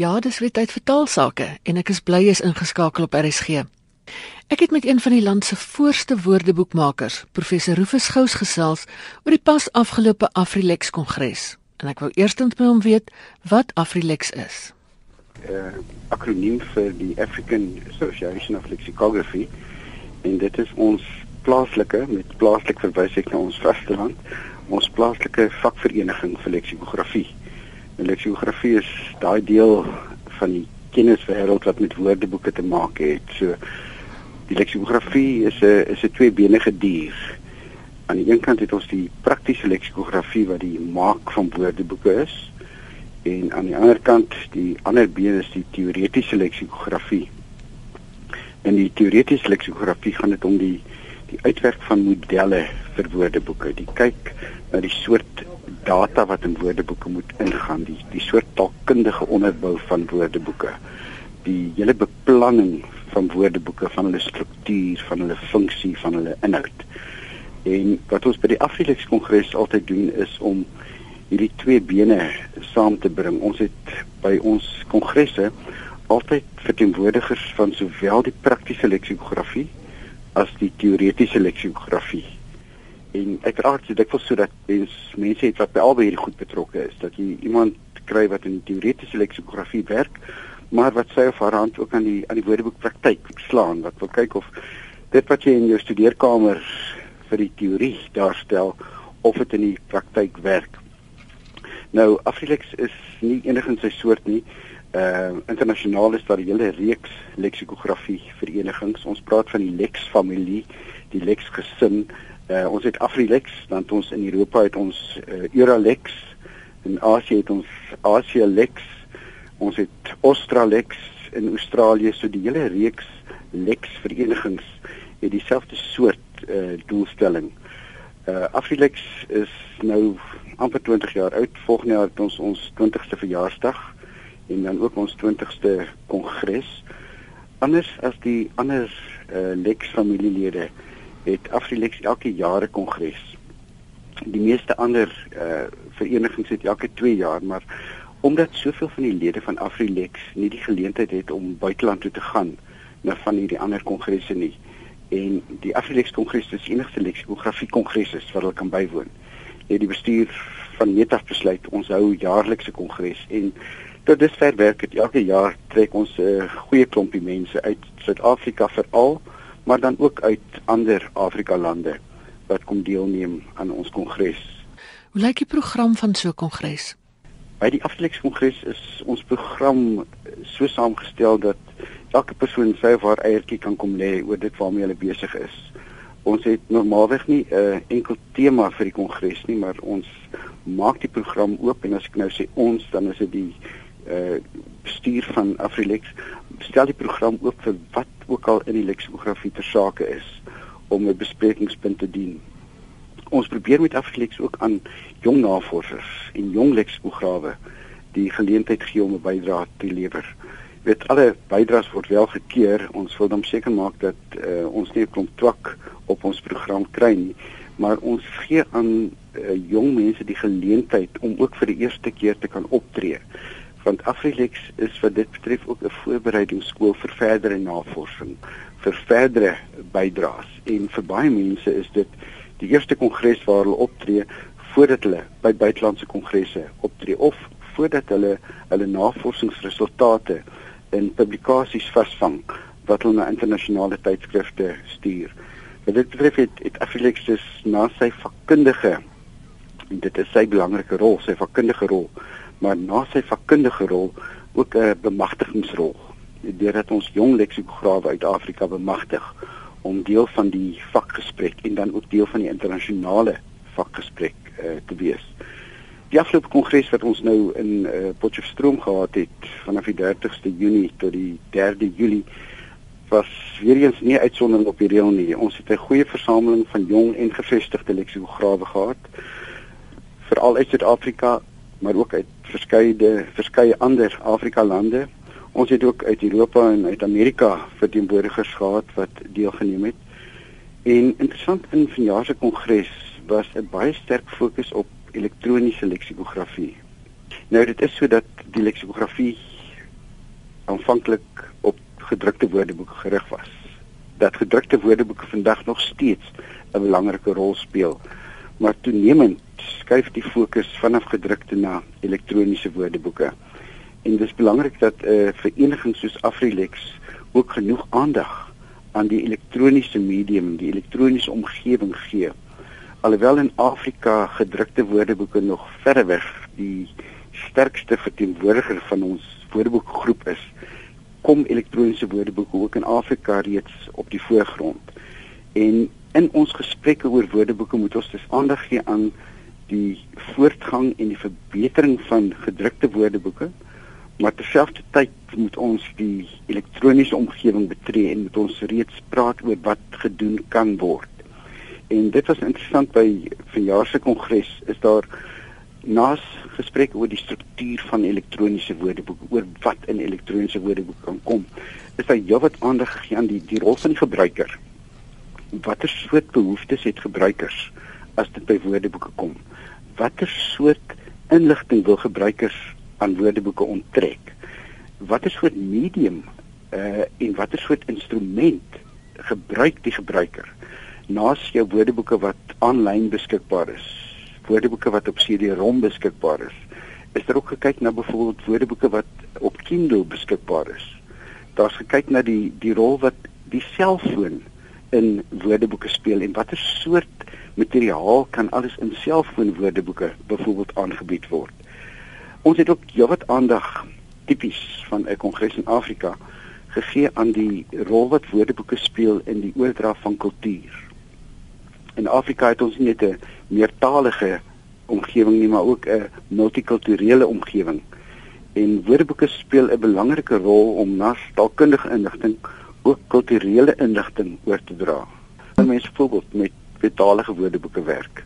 Ja, dis weer tyd vir taalsake en ek is bly jy's ingeskakel op RSG. Ek het met een van die land se voorste woordeboekmakers, professor Rufus Gous gesels oor die pas afgelope Afrilex kongres. En ek wou eerstens by hom weet wat Afrilex is. 'n uh, Akroniem vir die African Association of Lexicography en dit is ons plaaslike met plaaslik verwys ek na ons vasteland, ons plaaslike vakvereniging vir leksikografie. En leksikografie is daai deel van die kenniswêreld wat met woordeboeke te maak het. So die leksikografie is 'n is 'n tweebenige dier. Aan die een kant het ons die praktiese leksikografie wat die maak van woordeboeke is en aan die ander kant die ander been is die teoretiese leksikografie. In die teoretiese leksikografie gaan dit om die die uitwerk van modelle vir woordeboeke. Die kyk na die soort data wat in woordeboeke moet ingaan, die die soort taalkundige onderbou van woordeboeke, die hele beplanning van woordeboeke, van hulle struktuur, van hulle funksie, van hulle inhoud. En wat ons by die Afrilex Kongres altyd doen is om hierdie twee bene saam te bring. Ons het by ons kongresse altyd verteenwoordigers van sowel die praktiese leksikografie as die teoretiese leksikografie en uiteraard is dit wel sodat mens mense het wat by albei hierdie goed betrokke is dat jy iemand kry wat in teoretiese leksikografie werk maar wat sy of haar hand ook aan die aan die woordeboek praktyk slaan wat wil kyk of dit wat jy in jou studeerkamer vir die teorie daarstel of dit in die praktyk werk. Nou Afrilex is nie enigiets sy soort nie. Uh internasionaal is daar 'n hele reeks leksikografie verenigings. Ons praat van die Lex familie die Lex gesin Uh, ons het Afrilex, dan het ons in Europa het ons uh, Euralex, in Asië het ons Asialex, ons het Australex in Australië, so die hele reeks Lex verenigings het dieselfde soort uh, doelstelling. Uh, Afrilex is nou amper 20 jaar oud. Volgende jaar het ons ons 20ste verjaarsdag en dan ook ons 20ste kongres. Anders as die ander uh, Lex familielede het Afrilex elke jaar 'n kongres. Die meeste ander uh verenigings het elke 2 jaar, maar omdat soveel van die lede van Afrilex nie die geleentheid het om buiteland toe te gaan na van hierdie ander kongresse nie en die Afrilex kongres is die enigste leksikografie kongres wat hulle kan bywoon. Het die bestuur van Metaf besluit ons hou jaarlikse kongres en tot dusver werk dit elke jaar trek ons 'n uh, goeie klompie mense uit Suid-Afrika veral maar dan ook uit ander Afrika lande wat kom deelneem aan ons kongres. Hoe lyk die program van so 'n kongres? By die Afrilex kongres is ons program so saamgestel dat elke persoon sy of haar eiertjie kan kom lê oor dit waarmee hulle besig is. Ons het normaalweg nie 'n uh, enkel tema vir die kongres nie, maar ons maak die program oop en as ek nou sê ons, dan is dit die uh bestuur van Afrilex stel die program oop vir wat ook al in die leksikografie ter sake is om 'n besprekingspunt te dien. Ons probeer met Afrilex ook aan jong navorsers en jong leksikograwe die geleentheid gee om 'n bydrae te lewer. Weet alle bydraes word wel gekeur. Ons wil dan seker maak dat uh, ons nie 'n klomp twak op ons program kry nie, maar ons gee aan uh, jong mense die geleentheid om ook vir die eerste keer te kan optree want Afrilex is wat dit betref ook 'n voorbereidingsskool vir verdere navorsing, vir verdere bydraes en vir baie mense is dit die eerste kongres waar hulle optree voordat hulle by buitelandse kongresse optree of voordat hulle hulle navorsingsresultate in publikasies vasvang wat hulle na internasionale tydskrifte stuur. Wat dit betref het, het Afrilex dus na sy vakkundige en dit is sy belangrike rol, sy vakkundige rol maar na sy vakkundige rol ook 'n bemagtigingsrol. Deurdat ons jong leksikograwe uit Afrika bemagtig om deel van die vakgesprek en dan ook deel van die internasionale vakgesprek uh, te wees. Die afgelope kongres wat ons nou in uh, Potchefstroom gehad het vanaf die 30ste Junie tot die 3de Julie was weer eens nie uitsondering op die reël nie. Ons het 'n goeie versameling van jong en gevestigde leksikograwe gehad veral uit Suid-Afrika maar ook uit verskeie verskeie ander Afrika lande. Ons het ook uit Europa en uit Amerika verteenwoordigers gehad wat deelgeneem het. En interessant in vanjaar se kongres was 'n baie sterk fokus op elektroniese leksikografie. Nou dit is sodat die leksikografie aanvanklik op gedrukte woordeboeke gerig was. Dat gedrukte woordeboeke vandag nog steeds 'n belangrike rol speel, maar toenemend skuif die fokus vanaf gedrukte na elektroniese woordeboeke. En dit is belangrik dat 'n uh, vereniging soos Afrilex ook genoeg aandag aan die elektroniese medium, die elektroniese omgewing gee. Alhoewel in Afrika gedrukte woordeboeke nog verreweg die sterkste verteenwoordiger van ons woordeboekgroep is, kom elektroniese woordeboeke ook in Afrika reeds op die voorgrond. En in ons gesprekke oor woordeboeke moet ons dus aandag gee aan die voortgang en die verbetering van gedrukte woordeboeke maar terselfdertyd moet ons die elektroniese omgewing betree en moet ons reeds praat oor wat gedoen kan word. En dit was interessant by vanjaar se kongres is daar naas gespreek oor die struktuur van elektroniese woordeboeke oor wat in elektroniese woordeboeke kan kom. Is daar heelwat aandag gegee aan die die rol van die gebruiker. Watter soort behoeftes het gebruikers as dit by woordeboeke kom? Watter soort inligting wil gebruikers aan woordeboeke onttrek. Watter soort medium uh en watter soort instrument gebruik die gebruiker? Naas jou woordeboeke wat aanlyn beskikbaar is, woordeboeke wat op CD-ROM beskikbaar is, is daar ook gekyk na byvoorbeeld woordeboeke wat op Kindle beskikbaar is. Daar's gekyk na die die rol wat die selfoon in woordeboeke speel en watter soort materiaal kan alles in selfoonwoordeboeke byvoorbeeld aangebied word. Ons het ook heelwat aandag tipies van 'n kongres in Afrika gegee aan die rol wat woordeboeke speel in die oordra van kultuur. In Afrika het ons nie net 'n meertalige omgewing nie, maar ook 'n multikulturele omgewing. En woordeboeke speel 'n belangrike rol om na taalkundige inligting ook kulturele inligting oor te dra. Mense byvoorbeeld met tweetalige woordeboeke werk.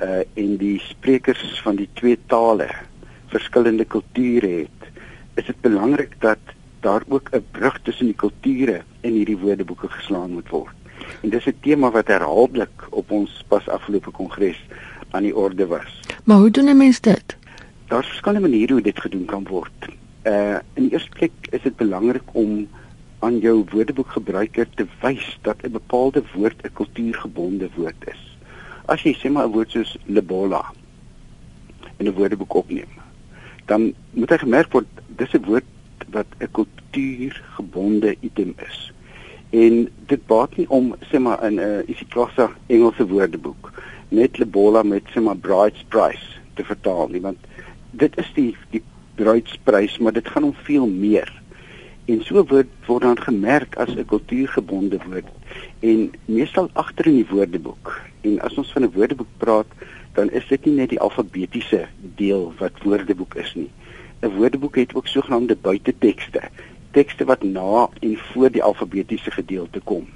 Uh en die sprekers van die twee tale verskillende kulture het, is dit belangrik dat daar ook 'n brug tussen die kulture in hierdie woordeboeke geslaan moet word. En dis 'n tema wat herhaaldelik op ons pas afgelope kongres aan die orde was. Maar hoe doen 'n mens dit? Daar's verskeie maniere hoe dit gedoen kan word. Uh in die eerste plek is dit belangrik om aan jou woordeboekgebruiker te wys dat 'n bepaalde woord 'n kultuurgebonde woord is. As jy sê maar 'n woord soos lebola in 'n woordeboek opneem, dan moet hy gemerk word dis 'n woord wat 'n kultuurgebonde item is. En dit baat nie om sê maar in 'n uh, isiXhosa Engelse woordeboek net lebola met sê maar bride's price te vertaal nie want dit is die die bride's price maar dit gaan om veel meer. En so word word dan gemerk as 'n kultuurgebonde woord en meestal agter in die woordeboek. En as ons van 'n woordeboek praat, dan is dit nie net die alfabetiese deel wat woordeboek is nie. 'n Woordeboek het ook sogenaamde buitetekste, tekste wat na en voor die alfabetiese gedeelte kom.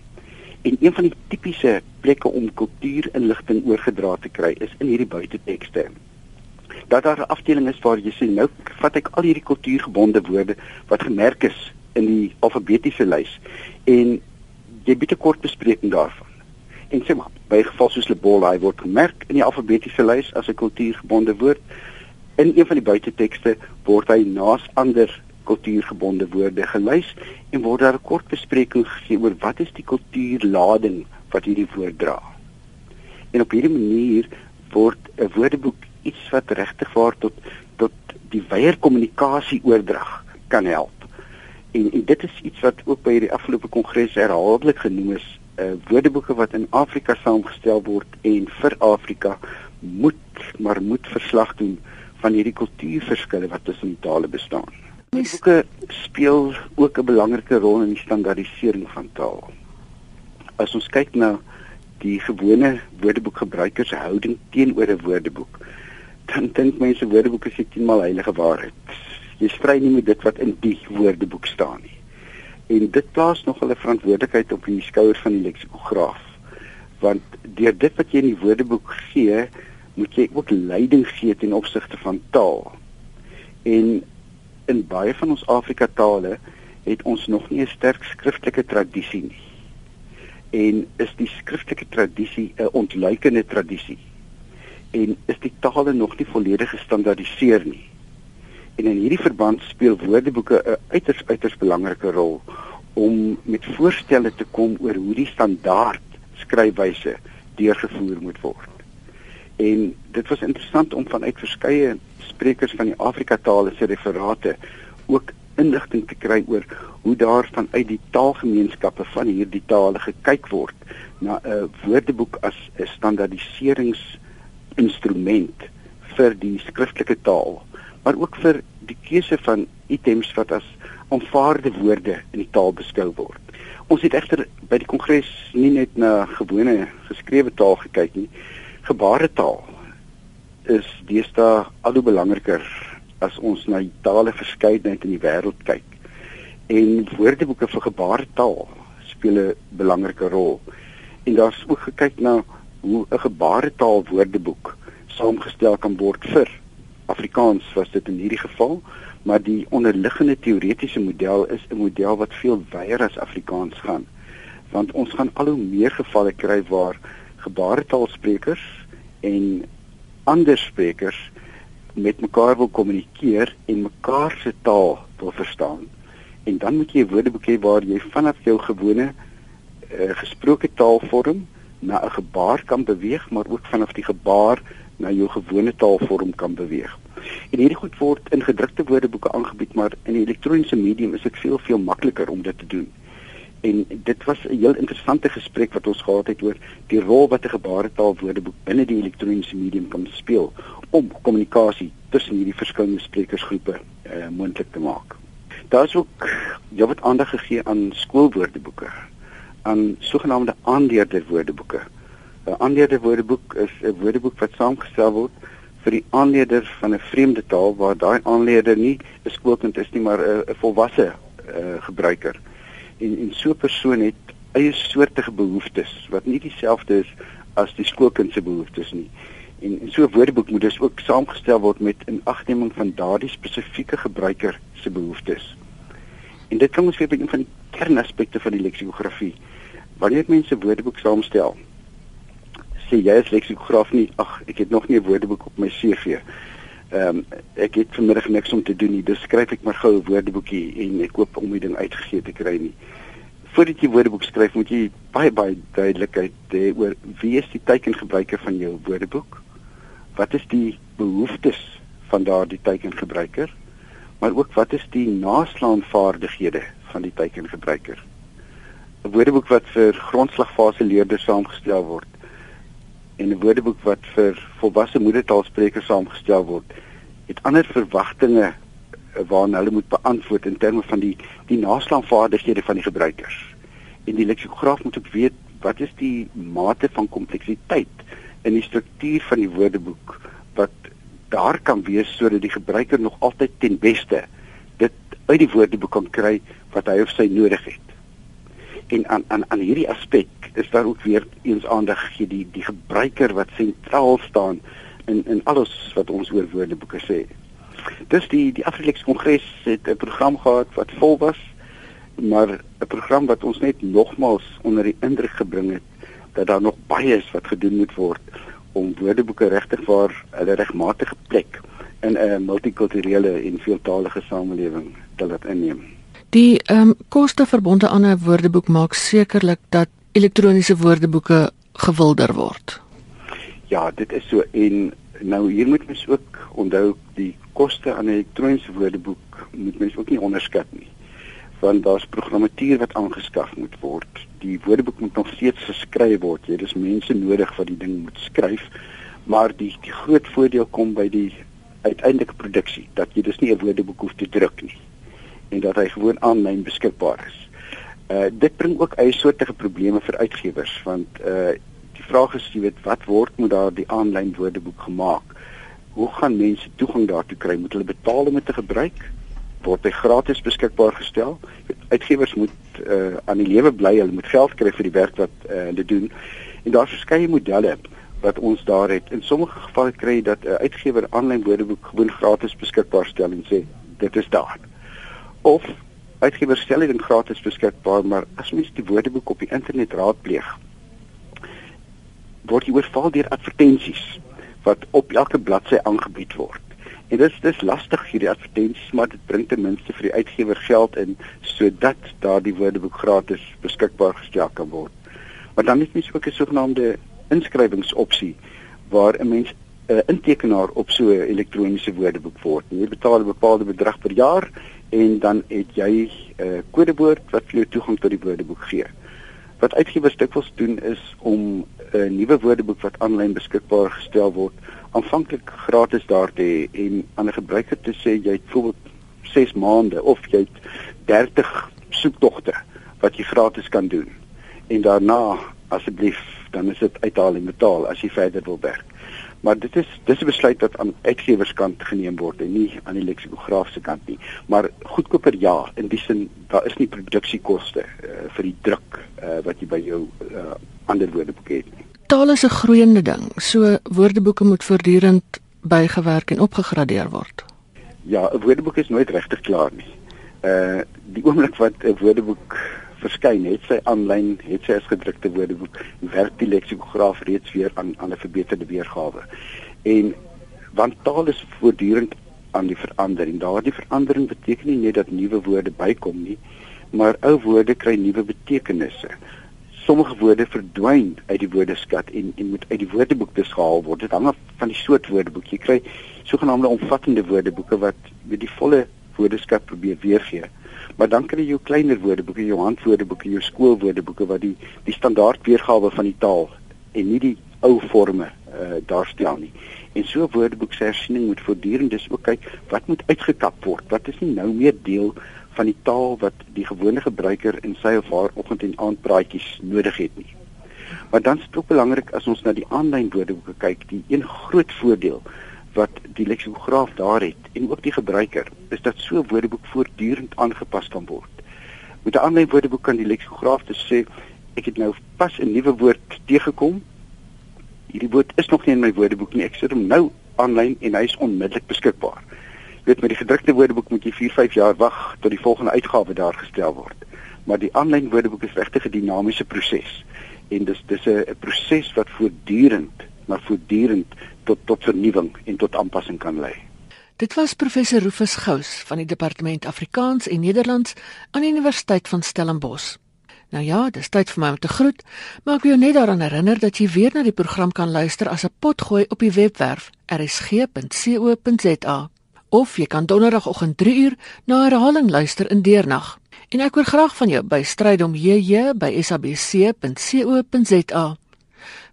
En een van die tipiese plekke om kultuurinligting oorgedra te kry is in hierdie buitetekste. Dat daar 'n afdeling is waar jy sien nou vat ek al hierdie kultuurgebonde woorde wat gemerk is in die alfabetiese lys en jy bied 'n kort bespreking daarvan. En sê maar, by geval soos Lebola, hy word gemerk in die alfabetiese lys as 'n kultuurgebonde woord. In een van die buitetekste word hy naas ander kultuurgebonde woorde gelys en word daar 'n kort bespreking gegee oor wat is die kultuurlading wat hierdie woord dra. En op hierdie manier word 'n woordeboek iets wat regtig waar tot tot die wyeer kommunikasie oordrag kan help. En, en dit is iets wat ook by hierdie afgelope kongres herhaaldelik genoem is uh, woordeboeke wat in Afrika saamgestel word en vir Afrika moet maar moet verslag doen van hierdie kultuurverskille wat tussen tale bestaan. Woordeboeke speel ook 'n belangrike rol in die standaardisering van taal. As ons kyk na die gewone woordeboekgebruikers se houding teenoor 'n woordeboek, dan dink mense woordeboeke is 10 mal heilige waarheid. Jy stry nie met dit wat in die woordeboek staan nie. En dit plaas nog hulle verantwoordelikheid op die skouers van die leksikograaf. Want deur dit wat jy in die woordeboek gee moet jy ook leiding gee ten opsigte van taal. En in baie van ons Afrika tale het ons nog nie 'n sterk skriftelike tradisie nie. En is die skriftelike tradisie 'n ontluikende tradisie en is die tale nog nie volledig gestandaardiseer nie En in hierdie verband speel woordeboeke 'n uiters uiters belangrike rol om met voorstelle te kom oor hoe die standaard skryfwyse deurgevoer moet word. En dit was interessant om vanuit verskeie sprekers van die Afrika tale se referate ook inligting te kry oor hoe daar vanuit die taalgemeenskappe van hierdie tale gekyk word na 'n woordeboek as 'n standaardiseringsinstrument vir die skriftelike taal, maar ook vir die keuse van items wat as aanvaarde woorde in die taal beskou word. Ons het egter by die kongres nie net na gewone geskrewe taal gekyk nie. Gebaretaal is deesdae al hoe belangriker as ons na die tale verskeidenheid in die wêreld kyk. En woordeboeke vir gebaretaal speel 'n belangrike rol. En daar's ook gekyk na hoe 'n gebaretaal woordeboek saamgestel kan word vir Afrikaans was dit in hierdie geval, maar die onderliggende teoretiese model is 'n model wat veel wyer as Afrikaans gaan. Want ons gaan al hoe meer gevalle kry waar gebaretaalsprekers en ander sprekers met mekaar wil kommunikeer en mekaar se taal wil verstaan. En dan moet jy 'n woordeboek hê waar jy vanaf jou gewone uh, gesproke taalvorm na 'n gebaar kan beweeg, maar ook vanaf die gebaar na jou gewone taalvorm kan beweeg. En hierdie goed word in gedrukte woordeboeke aangebied, maar in die elektroniese medium is dit veel veel makliker om dit te doen. En dit was 'n heel interessante gesprek wat ons gehad het oor die rol wat 'n gebaretaal woordeboek binne die elektroniese medium kan speel om kommunikasie tussen hierdie verskillende sprekersgroepe uh, moontlik te maak. Daar is ook jy wat aandag gegee aan skoolwoordeboeke, aan sogenaamde aanleerder woordeboeke. 'n Aanleerder woordeboek is 'n woordeboek wat saamgestel word vir die aanleerder van 'n vreemde taal waar daai aanleerder nie 'n skoolkind is nie, maar 'n volwasse uh, gebruiker. En en so 'n persoon het eie soortige behoeftes wat nie dieselfde is as die skoolkind se behoeftes nie. En, en so 'n woordeboek moet dus ook saamgestel word met 'n agneming van daardie spesifieke gebruiker se behoeftes. En dit kom ons weer by een van die kernaspekte van die leksikografie. Wanneer mense woordeboek saamstel, sê jy as leksikograaf nie, ag, ek het nog nie 'n woordeboek op my CV. Ehm um, ek het vanmiddag niks om te doen nie, dus skryf ek maar gou 'n woordeboekie en ek koop om die ding uitgegee te kry nie. Voordat jy woordeboek skryf, moet jy baie baie duidelikheid hê oor wie is die teikengebruiker van jou woordeboek? Wat is die behoeftes van daardie teikengebruiker? Maar ook wat is die naslaanvaardighede van die teikengebruiker? 'n Woordeboek wat vir grondslagfase leerders saamgestel word en 'n woordeboek wat vir volwasse moedertaalsprekers saamgestel word, het ander verwagtinge eh, waarna hulle moet beantwoord in terme van die die naslaanvaardighede van die gebruikers. En die leksikograaf moet ook weet wat is die mate van kompleksiteit in die struktuur van die woordeboek wat daar kan wees sodat die gebruiker nog altyd ten beste dit uit die woordeboek kan kry wat hy of sy nodig het. En aan aan aan hierdie aspek is daar ook weer eens aandag gegee die die gebruiker wat sentraal staan in in alles wat ons oor woordeboeke sê. Dis die die Afrilex Kongres het 'n program gehad wat vol was, maar 'n program wat ons net nogmals onder die indruk gebring het dat daar nog baie is wat gedoen moet word om woordeboeke regtig waar hulle regmatige plek in 'n multikulturele en veeltaalige samelewing te laat inneem. Die ehm um, koste verbonde aan 'n woordeboek maak sekerlik dat elektroniese woordeboeke gewilder word. Ja, dit is so en nou hier moet mens ook onthou die koste aan 'n elektroniese woordeboek moet mens ook nie onderskat nie. Want daar's programmatuur wat aangeskaf moet word. Die woordeboek moet nog steeds geskryf word. Jy dis mense nodig wat die ding moet skryf. Maar die die groot voordeel kom by die uiteindelike produksie dat jy dus nie 'n woordeboek hoef te druk nie en dat hy gewoon aanlyn beskikbaar is. Uh dit bring ook eie soortige probleme vir uitgewers want uh die vraag is jy weet wat word met daardie aanlyn woordeboek gemaak? Hoe gaan mense toegang daartoe kry? Moet hulle betaal om dit te gebruik? Word hy gratis beskikbaar gestel? Uitgewers moet uh aan die lewe bly, hulle moet geld kry vir die werk wat uh, hulle doen. En daar's verskeie modelle wat ons daar het. In sommige gevalle kry jy dat 'n uh, uitgewer aanlyn woordeboek gewoon gratis beskikbaar stel en sê dit is daar. Of uitgewers stel dit gratis beskikbaar, maar as mens die woordeboek op die internet raadpleeg, word jy oorval deur advertensies wat op elke bladsy aangebied word. En dit is dis lastig hierdie advertensies, maar dit bring ten minste vir die uitgewer geld in sodat daardie woordeboek gratis beskikbaar gestel kan word. Maar dan het mens ook 'n sogenaamde inskrywingsopsie waar 'n mens 'n uh, intekenaar op so 'n elektroniese woordeboek word. Jy betaal 'n bepaalde bedrag per jaar en dan het jy 'n uh, kodewoord wat vir jou toegang tot die woordeboek gee. Wat uitgewers dikwels doen is om 'n nuwe woordeboek wat aanlyn beskikbaar gestel word, aanvanklik gratis daar te hê en aan 'n gebruiker te sê jy het byvoorbeeld 6 maande of jy het 30 soektogte wat jy gratis kan doen. En daarna asseblief, dan is dit uithaal en betaal as jy verder wil werk. Maar dit is dis 'n besluit wat aan uitgewerskant geneem word en nie aan die leksikograaf se kant nie. Maar goedkoper ja, in die sin daar is nie produksiekoste uh, vir die druk uh, wat jy by jou uh, ander woordeboeke het nie. Taal is 'n groeiende ding. So woordeboeke moet voortdurend bygewerk en opgegradeer word. Ja, 'n woordeboek is nooit regtig klaar nie. Uh die oomblik wat 'n woordeboek verskyn, het sy aanlyn, het sy as gedrukte woordeboek, werk die leksikograaf reeds weer aan aan 'n verbeterde weergawe. En want taal is voortdurend aan die verandering. Daardie verandering beteken nie net dat nuwe woorde bykom nie, maar ou woorde kry nuwe betekenisse. Sommige woorde verdwyn uit die woordeskat en en moet uit die woordeboek besgehaal word. Dit hang af van die soort woordeboek. Jy kry sogenaamde omvattende woordeboeke wat met die volle woordeskat probeer weergee. Maar dan kry jy jou kleiner woordeboeke, jou handwoordeboeke, jou skoolwoordeboeke wat die die standaard weergawe van die taal en nie die ou forme uh, daarstel nie. En so 'n woordeboek se hersiening moet voortdurend dis ook kyk wat moet uitgekap word. Wat is nie nou meer deel van die taal wat die gewone gebruiker in sy of haar oggend en aand praatjies nodig het nie. Maar dan is dit ook belangrik as ons na die aanlyn woordeboeke kyk, die een groot voordeel wat die leksikograaf daar het en ook die gebruiker is dat so woordeboek voortdurend aangepas kan word. Met 'n aanlyn woordeboek kan die leksikograaf te sê ek het nou pas 'n nuwe woord teëgekom. Hierdie woord is nog nie in my woordeboek nie. Ek sit hom nou aanlyn en hy is onmiddellik beskikbaar. Jy weet met die gedrukte woordeboek moet jy 4, 5 jaar wag tot die volgende uitgawe daar gestel word. Maar die aanlyn woordeboek is regtig 'n dinamiese proses en dis dis 'n proses wat voortdurend maar voortdurend tot tot vernuwing en tot aanpassing kan lei. Dit was professor Rufus Gous van die departement Afrikaans en Nederlands aan die Universiteit van Stellenbosch. Nou ja, dis tyd vir my om te groet, maar ek wil jou net daaraan herinner dat jy weer na die program kan luister as 'n potgooi op die webwerf rsg.co.za of jy kan donderdagoggend 3uur na herhaling luister in deernag. En ek hoor graag van jou by strydom jj by sabc.co.za.